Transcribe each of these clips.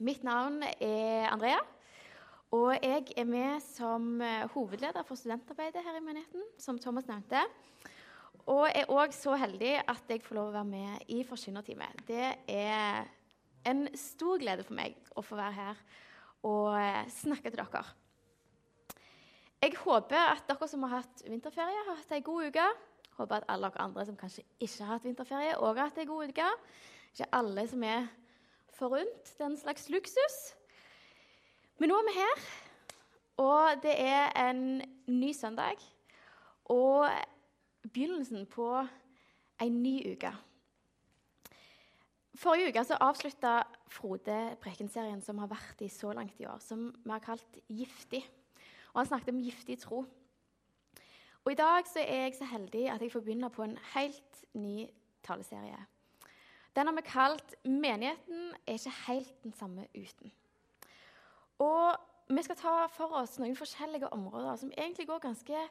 Mitt navn er Andrea, og jeg er med som eh, hovedleder for studentarbeidet her i menigheten, som Thomas nevnte. Og jeg er òg så heldig at jeg får lov å være med i forkynnerteamet. Det er en stor glede for meg å få være her og eh, snakke til dere. Jeg håper at dere som har hatt vinterferie, har hatt ei god uke. Håper at alle dere andre som kanskje ikke har hatt vinterferie, òg har hatt ei god uke. Ikke alle som er forunt en slags luksus. Men nå er vi her, og det er en ny søndag. Og begynnelsen på en ny uke. Forrige uke så avslutta Frode prekenserien som har vært i så langt i år, som vi har kalt 'Giftig'. Og Han snakket om giftig tro. Og I dag så er jeg så heldig at jeg får begynne på en helt ny taleserie. Den har vi kalt 'Menigheten er ikke helt den samme uten'. Og Vi skal ta for oss noen forskjellige områder som egentlig går ganske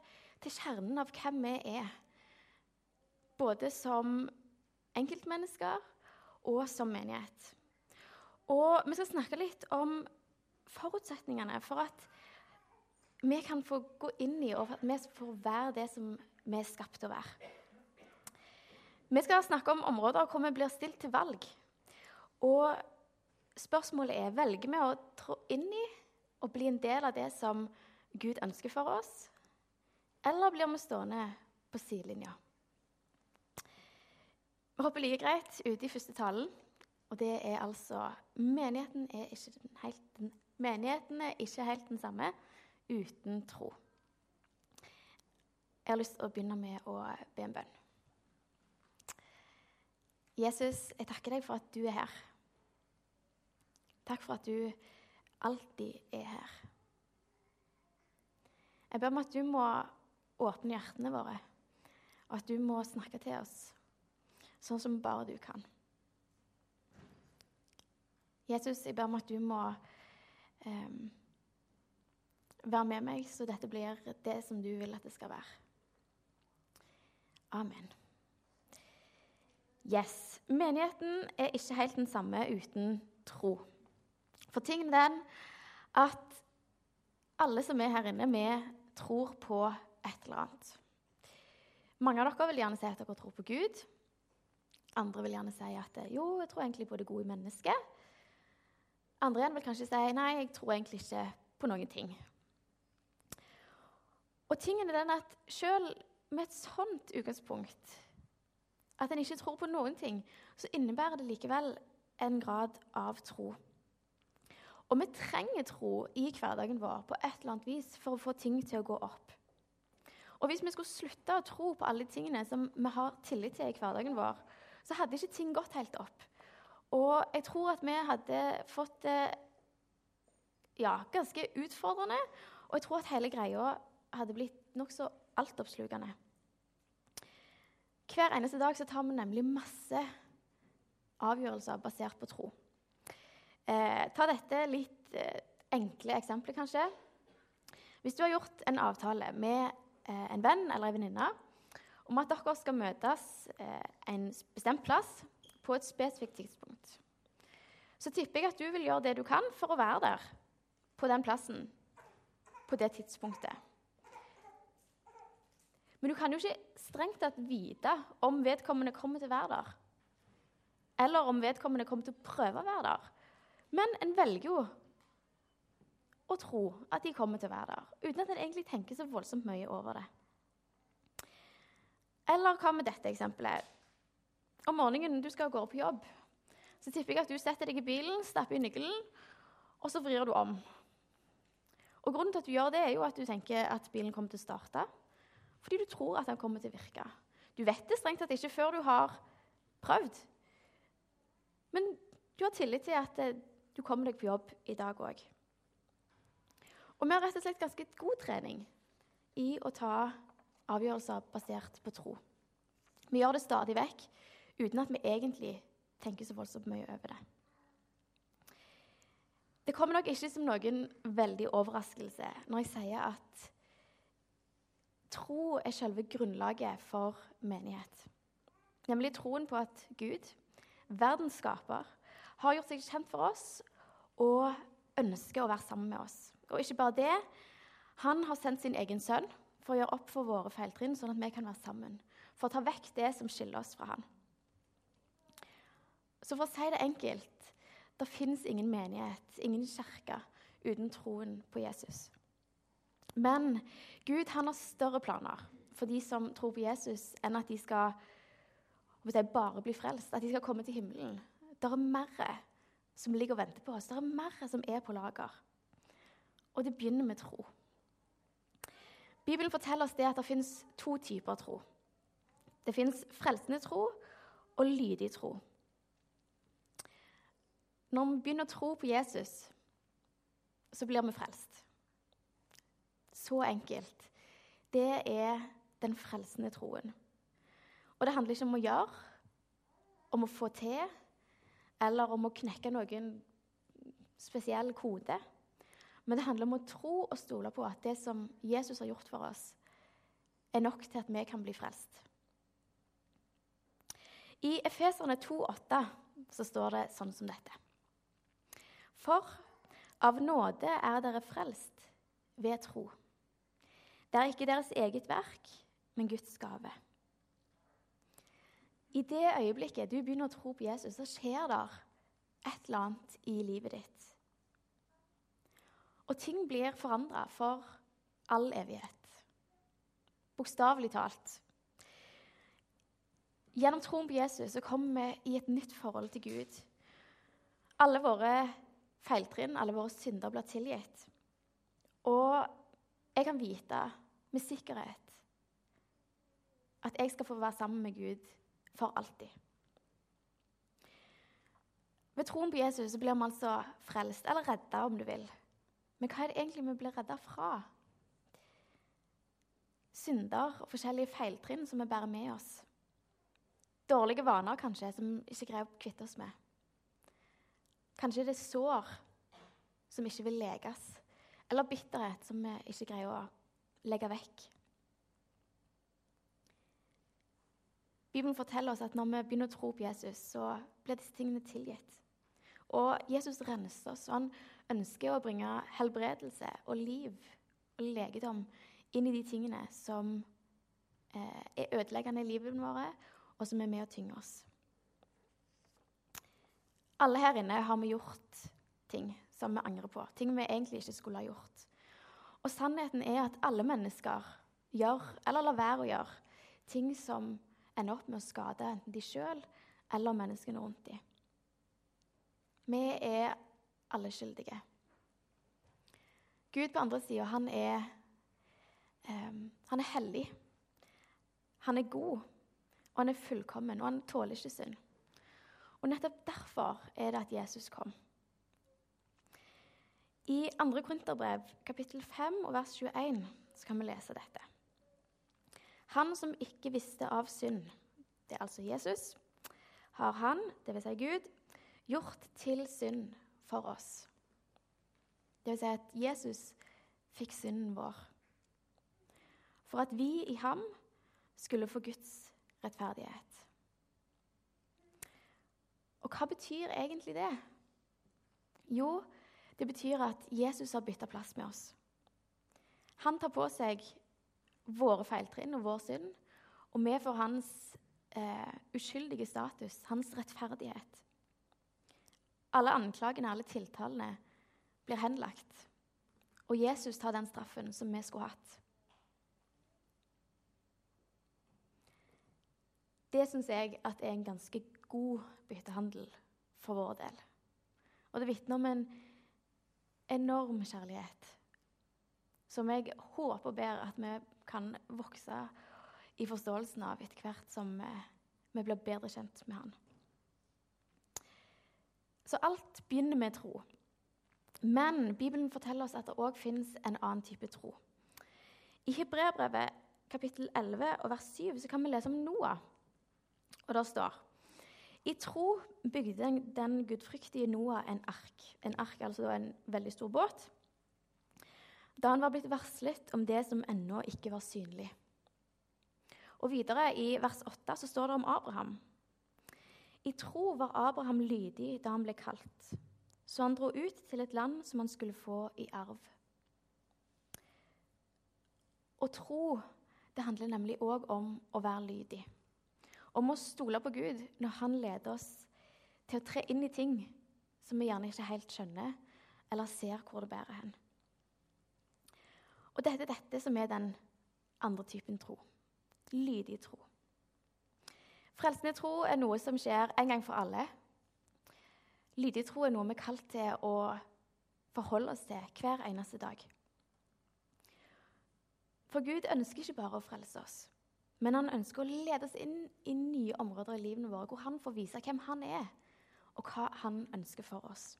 til kjernen av hvem vi er. Både som enkeltmennesker og som menighet. Og vi skal snakke litt om forutsetningene for at vi kan få gå inn i, og at vi får være det som vi er skapt til å være. Vi skal snakke om områder hvor vi blir stilt til valg. Og spørsmålet er velger vi å trå inn i og bli en del av det som Gud ønsker for oss, eller blir vi stående på sidelinja? Vi hopper like greit ute i første talen, og det er altså Menigheten er ikke helt den, menigheten er ikke helt den samme uten tro. Jeg har lyst til å begynne med å be en bønn. Jesus, jeg takker deg for at du er her. Takk for at du alltid er her. Jeg ber om at du må åpne hjertene våre, og at du må snakke til oss sånn som bare du kan. Jesus, jeg ber om at du må um, være med meg, så dette blir det som du vil at det skal være. Amen. Yes. Menigheten er ikke helt den samme uten tro. For tingen er den at alle som er her inne, vi tror på et eller annet. Mange av dere vil gjerne si at dere tror på Gud. Andre vil gjerne si at jo, jeg tror egentlig på det gode mennesket. Andre igjen vil kanskje si nei, jeg tror egentlig ikke på noen ting. Og tingen er den at selv med et sånt utgangspunkt, at en ikke tror på noen ting, så innebærer det likevel en grad av tro. Og vi trenger tro i hverdagen vår på et eller annet vis for å få ting til å gå opp. Og hvis vi skulle slutte å tro på alle tingene som vi har tillit til i hverdagen vår, så hadde ikke ting gått helt opp. Og jeg tror at vi hadde fått det ja, ganske utfordrende. Og jeg tror at hele greia hadde blitt nokså altoppslukende. Hver eneste dag så tar vi nemlig masse avgjørelser basert på tro. Eh, ta dette litt eh, enkle eksempelet, kanskje. Hvis du har gjort en avtale med eh, en venn eller en venninne om at dere skal møtes eh, en bestemt plass på et spesifikt tidspunkt, så tipper jeg at du vil gjøre det du kan for å være der på den plassen på det tidspunktet. Men du kan jo ikke strengt tatt vite om vedkommende kommer til å være der. Eller om vedkommende kommer til å prøve å være der. Men en velger jo å tro at de kommer til å være der, uten at en egentlig tenker så voldsomt mye over det. Eller hva med dette eksempelet? Om morgenen du skal gårde på jobb, så tipper jeg at du setter deg i bilen, stapper i nøkkelen, og så vrir du om. Og Grunnen til at du gjør det, er jo at du tenker at bilen kommer til å starte. Fordi du tror at den kommer til å virke. Du vet det strengt tatt ikke før du har prøvd. Men du har tillit til at eh, du kommer deg på jobb i dag òg. Og vi har rett og slett ganske god trening i å ta avgjørelser basert på tro. Vi gjør det stadig vekk uten at vi egentlig tenker så voldsomt mye over det. Det kommer nok ikke som noen veldig overraskelse når jeg sier at tro er selve grunnlaget for menighet. Nemlig troen på at Gud, verdens skaper, har gjort seg kjent for oss og ønsker å være sammen med oss. Og ikke bare det, han har sendt sin egen sønn for å gjøre opp for våre feiltrinn, sånn at vi kan være sammen. For å ta vekk det som skiller oss fra han. Så for å si det enkelt det fins ingen menighet, ingen kirke, uten troen på Jesus. Men Gud han har større planer for de som tror på Jesus, enn at de skal si, bare bli frelst, at de skal komme til himmelen. Det er mer som ligger og venter på oss. Det er mer som er på lager. Og det begynner med tro. Bibelen forteller oss det at det fins to typer tro. Det fins frelsende tro og lydig tro. Når vi begynner å tro på Jesus, så blir vi frelst. Så enkelt. Det er den frelsende troen. Og det handler ikke om å gjøre, om å få til, eller om å knekke noen spesiell kode. Men det handler om å tro og stole på at det som Jesus har gjort for oss, er nok til at vi kan bli frelst. I Efeserne 2,8 så står det sånn som dette. For av nåde er dere frelst ved tro. Det er ikke deres eget verk, men Guds gave. I det øyeblikket du begynner å tro på Jesus, så skjer det et eller annet i livet ditt. Og ting blir forandra for all evighet. Bokstavelig talt. Gjennom troen på Jesus så kommer vi i et nytt forhold til Gud. Alle våre feiltrinn, alle våre synder, blir tilgitt. Og jeg kan vite med sikkerhet at jeg skal få være sammen med Gud for alltid. Ved troen på Jesus blir vi altså frelst, eller redda, om du vil. Men hva er det egentlig vi blir redda fra? Synder og forskjellige feiltrinn som vi bærer med oss. Dårlige vaner kanskje, som vi ikke greier å kvitte oss med. Kanskje det er sår som ikke vil leges, eller bitterhet som vi ikke greier å legge vekk. Bibelen forteller oss at når vi begynner å tro på Jesus, så blir disse tingene tilgitt. Og Jesus renser oss, han ønsker å bringe helbredelse og liv og legedom inn i de tingene som eh, er ødeleggende i livet vårt, og som er med å tynge oss. Alle her inne har vi gjort ting som vi angrer på, ting vi egentlig ikke skulle ha gjort. Og sannheten er at alle mennesker gjør, eller lar være å gjøre, ting som ender opp med å skade enten de sjøl eller menneskene rundt dem. Vi er alle skyldige. Gud på andre sida, han er um, Han er hellig. Han er god, og han er fullkommen, og han tåler ikke synd. Og nettopp derfor er det at Jesus kom. I 2. Korinterbrev, kapittel 5, og vers 21, så kan vi lese dette. Han som ikke visste av synd, det er altså Jesus, har han, dvs. Si Gud, gjort til synd for oss. Det vil si at Jesus fikk synden vår. For at vi i ham skulle få Guds rettferdighet. Og hva betyr egentlig det? Jo, det betyr at Jesus har bytta plass med oss. Han tar på seg våre feiltrinn og vår synd, og vi får hans eh, uskyldige status, hans rettferdighet. Alle anklagene, alle tiltalene, blir henlagt. Og Jesus tar den straffen som vi skulle hatt. Det syns jeg at er en ganske god byttehandel for vår del. Og det vitner om en enorm kjærlighet som jeg håper og ber at vi kan vokse i forståelsen av etter hvert som vi blir bedre kjent med Han. Så alt begynner med tro. Men Bibelen forteller oss at det òg fins en annen type tro. I Hebreabrevet kapittel 11 og vers 7 så kan vi lese om Noah. Og der står i tro bygde den, den gudfryktige Noah en ark. En ark altså en veldig stor båt. Da han var blitt varslet om det som ennå ikke var synlig. Og videre i vers 8 så står det om Abraham. I tro var Abraham lydig da han ble kalt, Så han dro ut til et land som han skulle få i arv. Å tro det handler nemlig òg om å være lydig. Om å stole på Gud når han leder oss til å tre inn i ting som vi gjerne ikke helt skjønner eller ser hvor det bærer hen. Og det er dette som er den andre typen tro. Lydig tro. Frelsende tro er noe som skjer en gang for alle. Lydig tro er noe vi er kalt til å forholde oss til hver eneste dag. For Gud ønsker ikke bare å frelse oss, men han ønsker å lede oss inn i nye områder i livene våre, hvor han får vise hvem han er, og hva han ønsker for oss.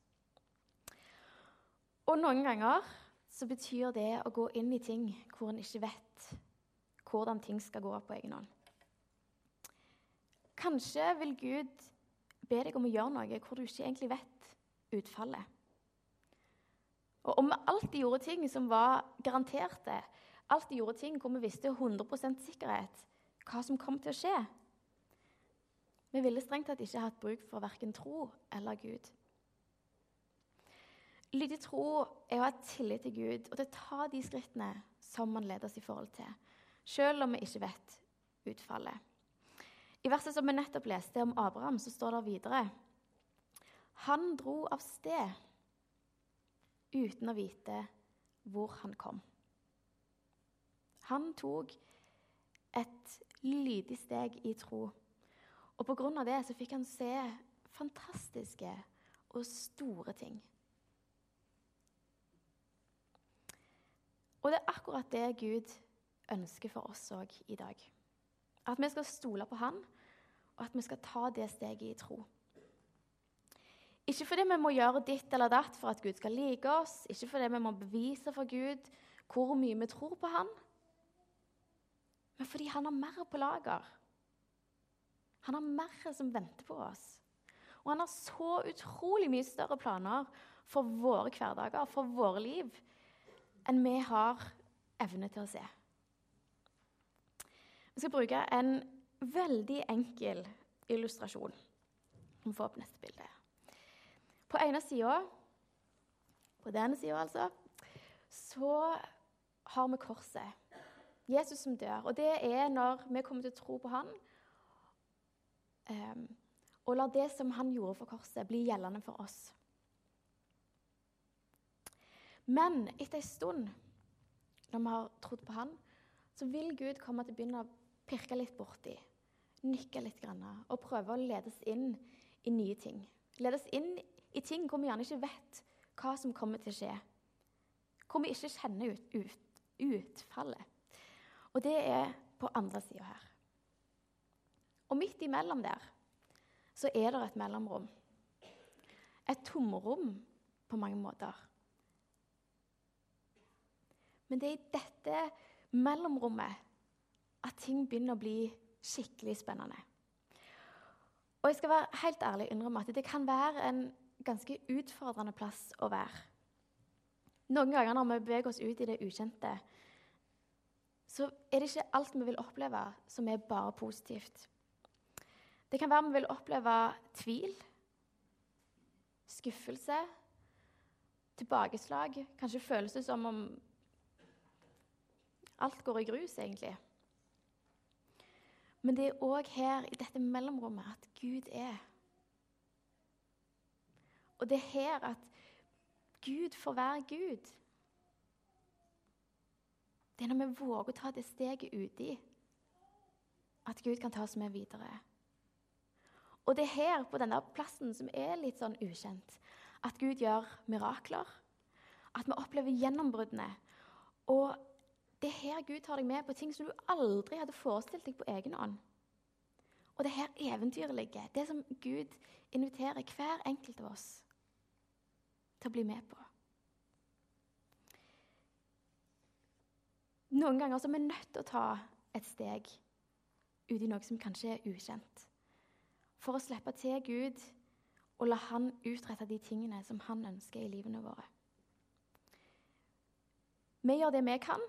Og noen ganger så betyr det å gå inn i ting hvor en ikke vet hvordan ting skal gå på egen hånd. Kanskje vil Gud be deg om å gjøre noe hvor du ikke egentlig vet utfallet. Og om vi alltid gjorde ting som var garanterte, alltid gjorde ting hvor vi visste 100% sikkerhet hva som kom til å skje Vi ville strengt tatt ikke hatt bruk for verken tro eller Gud. Lydig tro er å ha tillit til Gud og til å ta de skrittene som man leder oss i forhold til, selv om vi ikke vet utfallet. I verset som vi nettopp leste om Abraham, så står det videre Han dro av sted uten å vite hvor han kom. Han tok et lydig steg i tro. Og på grunn av det så fikk han se fantastiske og store ting. Og det er akkurat det Gud ønsker for oss òg i dag. At vi skal stole på Han, og at vi skal ta det steget i tro. Ikke fordi vi må gjøre ditt eller datt for at Gud skal like oss, ikke fordi vi må bevise for Gud hvor mye vi tror på Han, men fordi Han har mer på lager. Han har mer som venter på oss. Og han har så utrolig mye større planer for våre hverdager, for våre liv, enn vi har evne til å se. Vi skal bruke en veldig enkel illustrasjon. Vi får opp neste bilde. På ene sida, på denne sida altså, så har vi korset. Jesus som dør. Og det er når vi kommer til å tro på han, um, og lar det som han gjorde for korset, bli gjeldende for oss. Men etter en stund, når vi har trodd på han, så vil Gud komme til å begynne å pirke litt borti, nikke litt grann, og prøve å ledes inn i nye ting. Ledes inn i ting hvor vi gjerne ikke vet hva som kommer til å skje. Hvor vi ikke kjenner ut, ut, utfallet. Og det er på andre sida her. Og midt imellom der så er det et mellomrom. Et tomrom på mange måter. Men det er i dette mellomrommet at ting begynner å bli skikkelig spennende. Og jeg skal være helt ærlig og innrømme at det kan være en ganske utfordrende plass å være. Noen ganger når vi beveger oss ut i det ukjente, så er det ikke alt vi vil oppleve, som er bare positivt. Det kan være vi vil oppleve tvil, skuffelse, tilbakeslag. Kanskje føles det som om alt går i grus, egentlig. Men det er òg her, i dette mellomrommet, at Gud er. Og det er her at Gud får være Gud. Det er når vi våger å ta det steget uti, at Gud kan ta oss med videre. Og det er her, på denne plassen som er litt sånn ukjent, at Gud gjør mirakler. At vi opplever gjennombruddene. Og det er her Gud tar deg med på ting som du aldri hadde forestilt deg på egen hånd. Og det er her eventyret ligger. Det som Gud inviterer hver enkelt av oss til å bli med på. Noen ganger så er vi nødt til å ta et steg ut i noe som kanskje er ukjent. For å slippe til Gud og la Han utrette de tingene som Han ønsker i livene våre. Vi gjør det vi kan,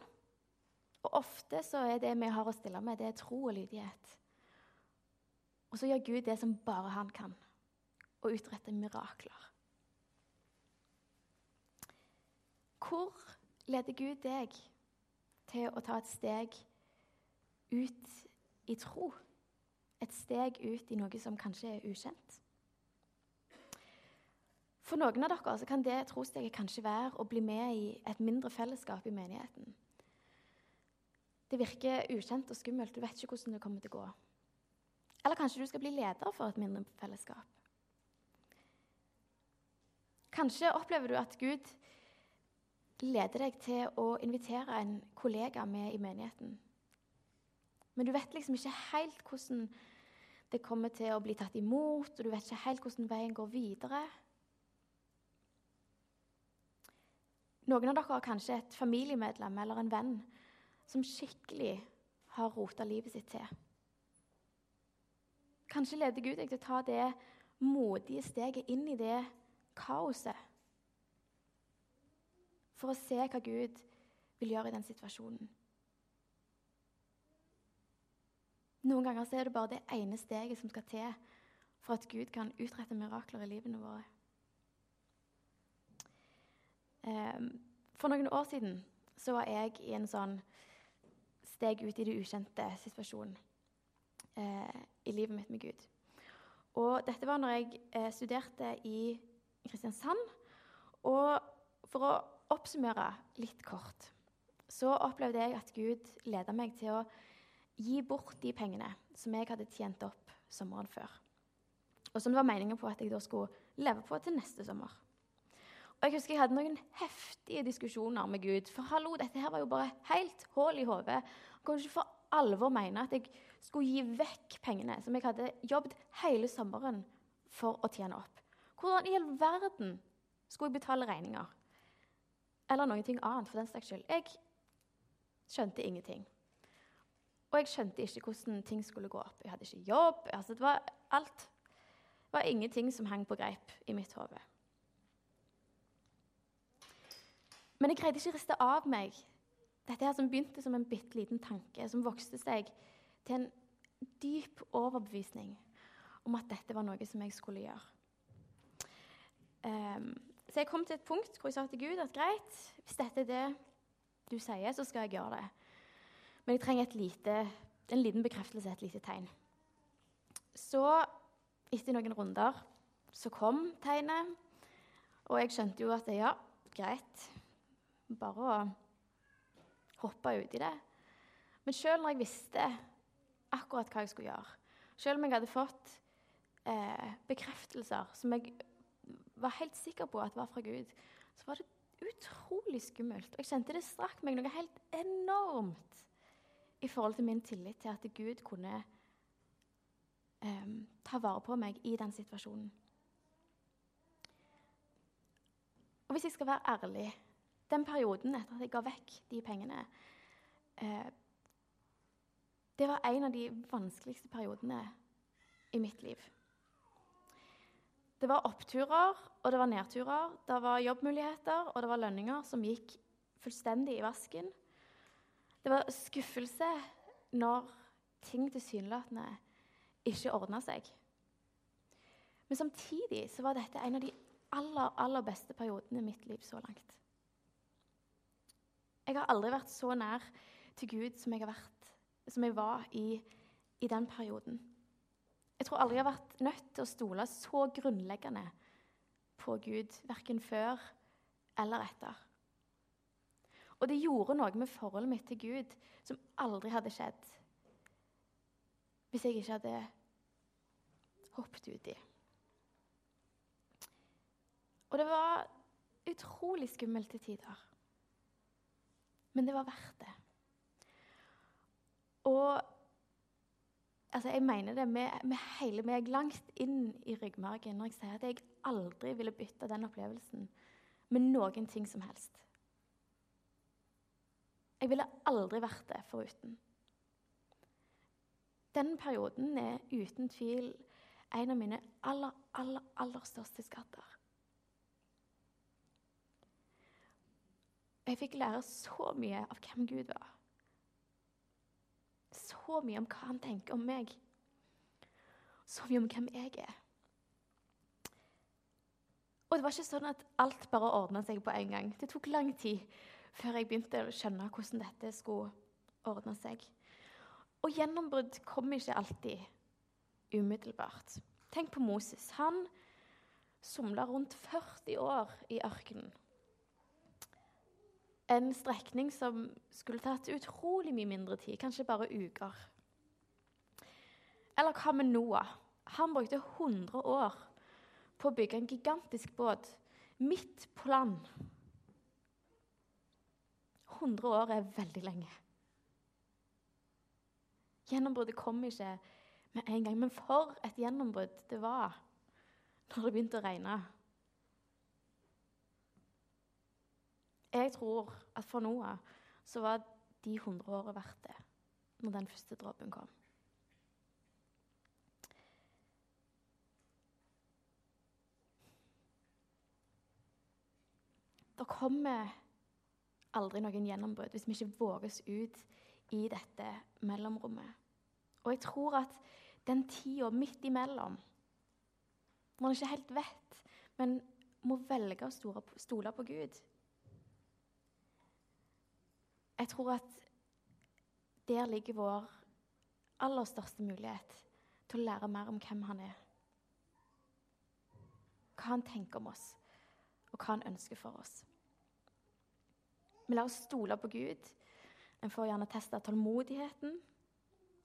og ofte så er det vi har å stille med, det er tro og lydighet. Og så gjør Gud det som bare han kan, og utretter mirakler. Hvor leder Gud deg til å ta et steg ut i tro? Et steg ut i noe som kanskje er ukjent? For noen av dere kan det trosteget kanskje være å bli med i et mindre fellesskap i menigheten. Det virker ukjent og skummelt, du vet ikke hvordan det kommer til å gå. Eller kanskje du skal bli leder for et mindre fellesskap. Kanskje opplever du at Gud leder deg til å invitere en kollega med i menigheten. Men du vet liksom ikke helt hvordan det kommer til å bli tatt imot, og du vet ikke helt hvordan veien går videre. Noen av dere har kanskje et familiemedlem eller en venn som skikkelig har rota livet sitt til. Kanskje leder Gud deg til å ta det modige steget inn i det kaoset. For å se hva Gud vil gjøre i den situasjonen. Noen ganger er det bare det ene steget som skal til for at Gud kan utrette mirakler i livene våre. Ehm, for noen år siden så var jeg i en sånn steg ut i det ukjente situasjon eh, i livet mitt med Gud. Og dette var når jeg eh, studerte i Kristiansand. Og for å oppsummere litt kort så opplevde jeg at Gud leda meg til å gi bort de pengene som jeg hadde tjent opp sommeren før. Og som det var meningen på at jeg da skulle leve på til neste sommer. Og Jeg husker jeg hadde noen heftige diskusjoner med Gud. For hallo, dette her var jo bare helt hull i hodet. Jeg kunne ikke for alvor mene at jeg skulle gi vekk pengene som jeg hadde jobbet hele sommeren for å tjene opp. Hvordan i all verden skulle jeg betale regninger? Eller noe annet, for den saks skyld. Jeg skjønte ingenting. Og jeg skjønte ikke hvordan ting skulle gå opp. Jeg hadde ikke jobb. Altså, det var alt. Det var ingenting som hang på greip i mitt hode. Men jeg greide ikke å riste av meg dette her som begynte som en bitte liten tanke, som vokste seg til en dyp overbevisning om at dette var noe som jeg skulle gjøre. Um, så jeg kom til et punkt hvor jeg sa til Gud at greit, hvis dette er det du sier, så skal jeg gjøre det. Men jeg trenger lite, en liten bekreftelse, et lite tegn. Så, etter noen runder, så kom tegnet. Og jeg skjønte jo at ja, greit, bare å hoppe uti det. Men selv når jeg visste akkurat hva jeg skulle gjøre, selv om jeg hadde fått eh, bekreftelser som jeg var helt sikker på at var fra Gud, så var det utrolig skummelt. Og jeg kjente det strakk meg noe helt enormt i forhold til min tillit til at Gud kunne eh, ta vare på meg i den situasjonen. Og hvis jeg skal være ærlig den perioden etter at jeg ga vekk de pengene eh, Det var en av de vanskeligste periodene i mitt liv. Det var oppturer og det var nedturer. Det var jobbmuligheter og det var lønninger som gikk fullstendig i vasken. Det var skuffelse når ting tilsynelatende ikke ordna seg. Men samtidig så var dette en av de aller, aller beste periodene i mitt liv så langt. Jeg har aldri vært så nær til Gud som jeg, vært, som jeg var i, i, den perioden. Jeg tror aldri jeg har vært nødt til å stole så grunnleggende på Gud, verken før eller etter. Og det gjorde noe med forholdet mitt til Gud som aldri hadde skjedd hvis jeg ikke hadde hoppet uti. Og det var utrolig skummelt til tider. Men det var verdt det. Og altså, jeg mener det med, med hele meg langt inn i ryggmargen når jeg sier at jeg aldri ville bytte den opplevelsen med noen ting som helst. Jeg ville aldri vært det foruten. Den perioden er uten tvil en av mine aller, aller, aller største skatter. Jeg fikk lære så mye av hvem Gud var. Så mye om hva han tenker om meg. Så mye om hvem jeg er. Og det var ikke sånn at alt bare ordna seg på en gang. Det tok lang tid før jeg begynte å skjønne hvordan dette skulle ordne seg. Og gjennombrudd kommer ikke alltid umiddelbart. Tenk på Moses. Han somla rundt 40 år i ørkenen. En strekning som skulle tatt utrolig mye mindre tid, kanskje bare uker. Eller hva med Noah? Han brukte 100 år på å bygge en gigantisk båt midt på land. 100 år er veldig lenge. Gjennombruddet kom ikke med en gang, men for et gjennombrudd det var når det begynte å regne. Jeg tror at for Noah så var de 100 årene verdt det når den første dråpen kom. Det kommer aldri noen gjennombrudd hvis vi ikke våges ut i dette mellomrommet. Og jeg tror at den tida midt imellom, når man ikke helt vet, men må velge å stole på Gud Jeg tror at der ligger vår aller største mulighet til å lære mer om hvem han er. Hva han tenker om oss, og hva han ønsker for oss. Vi lar oss stole på Gud. En får gjerne teste tålmodigheten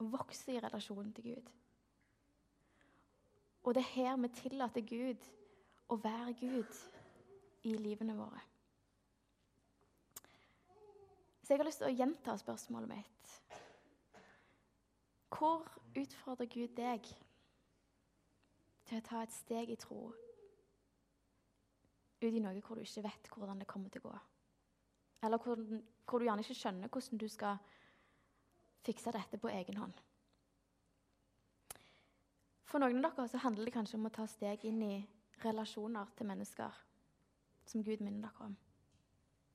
og vokse i relasjonen til Gud. Og det er her vi tillater Gud å være Gud i livene våre. Så jeg har lyst til å gjenta spørsmålet mitt. Hvor utfordrer Gud deg til å ta et steg i tro ut i noe hvor du ikke vet hvordan det kommer til å gå? Eller hvor, hvor, du gjerne ikke skjønner hvordan du skal fikse dette på egen hånd. For noen av dere så handler det kanskje om å ta steg inn i relasjoner til mennesker som Gud minner dere om.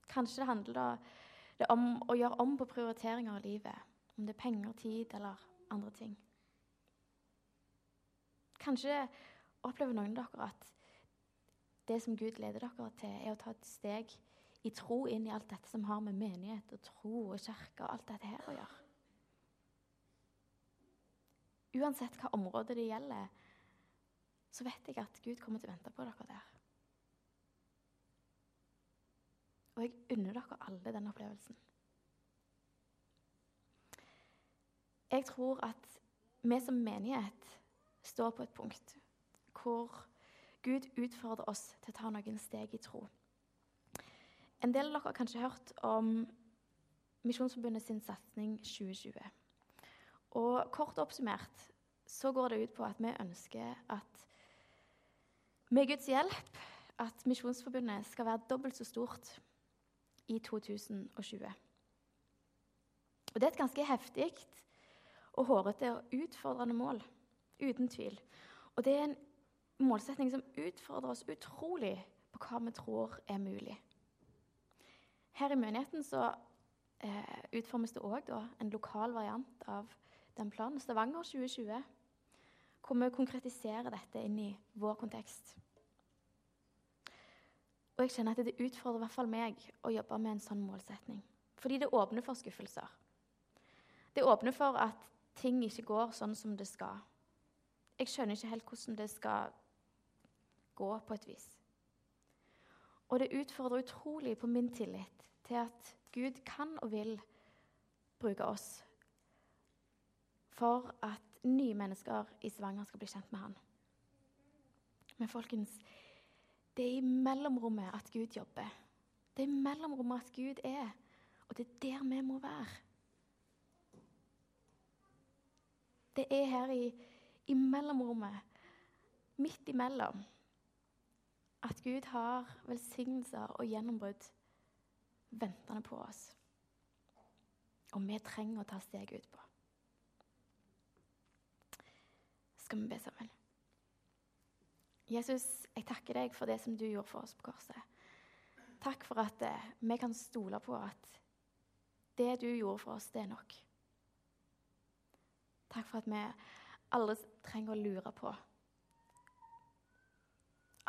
Kanskje det handler det om å gjøre om på prioriteringer i livet. Om det er penger, tid eller andre ting. Kanskje opplever noen av dere at det som Gud leder dere til, er å ta et steg i tro inn i alt dette som har med menighet og tro og kirke og alt dette her å gjøre. Uansett hva område det gjelder, så vet jeg at Gud kommer til å vente på dere der. Og jeg unner dere alle den opplevelsen. Jeg tror at vi som menighet står på et punkt hvor Gud utfordrer oss til å ta noen steg i tro. En del av dere har kanskje hørt om Misjonsforbundet sin satsing 2020. Og Kort oppsummert så går det ut på at vi ønsker at med Guds hjelp at Misjonsforbundet skal være dobbelt så stort i 2020. Og Det er et ganske heftig og hårete og utfordrende mål. Uten tvil. Og det er en målsetning som utfordrer oss utrolig på hva vi tror er mulig. Her i menigheten så eh, utformes det òg en lokal variant av den planen, Stavanger 2020, hvor vi konkretiserer dette inn i vår kontekst. Og jeg kjenner at Det utfordrer hvert fall meg å jobbe med en sånn målsetning. Fordi det åpner for skuffelser. Det åpner for at ting ikke går sånn som det skal. Jeg skjønner ikke helt hvordan det skal gå på et vis. Og det utfordrer utrolig på min tillit til at Gud kan og vil bruke oss for at nye mennesker i Stavanger skal bli kjent med han. Men folkens, det er i mellomrommet at Gud jobber. Det er i mellomrommet at Gud er, og det er der vi må være. Det er her i, i mellomrommet, midt imellom, at Gud har velsignelser og gjennombrudd ventende på oss. Og vi trenger å ta steget utpå. Skal vi be sammen? Jesus, jeg takker deg for det som du gjorde for oss på korset. Takk for at eh, vi kan stole på at det du gjorde for oss, det er nok. Takk for at vi alle trenger å lure på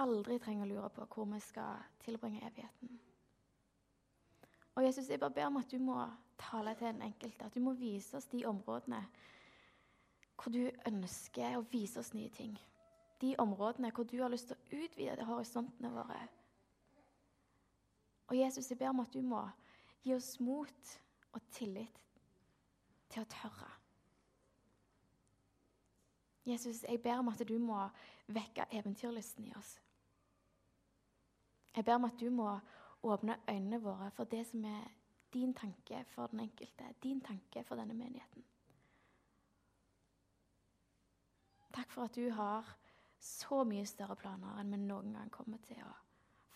aldri trenger å lure på hvor vi skal tilbringe evigheten. Og Jesus, jeg bare ber om at du må tale til den enkelte, at du må vise oss de områdene hvor du ønsker å vise oss nye ting. De områdene hvor du har lyst til å utvide horisontene våre. Og Jesus, jeg ber om at du må gi oss mot og tillit til å tørre. Jesus, jeg ber om at du må vekke eventyrlysten i oss. Jeg ber om at du må åpne øynene våre for det som er din tanke for den enkelte, din tanke for denne menigheten. Takk for at du har så mye større planer enn vi noen gang kommer til å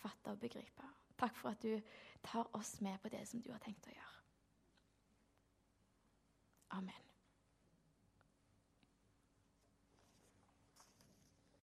fatte og begripe. Takk for at du tar oss med på det som du har tenkt å gjøre. Amen.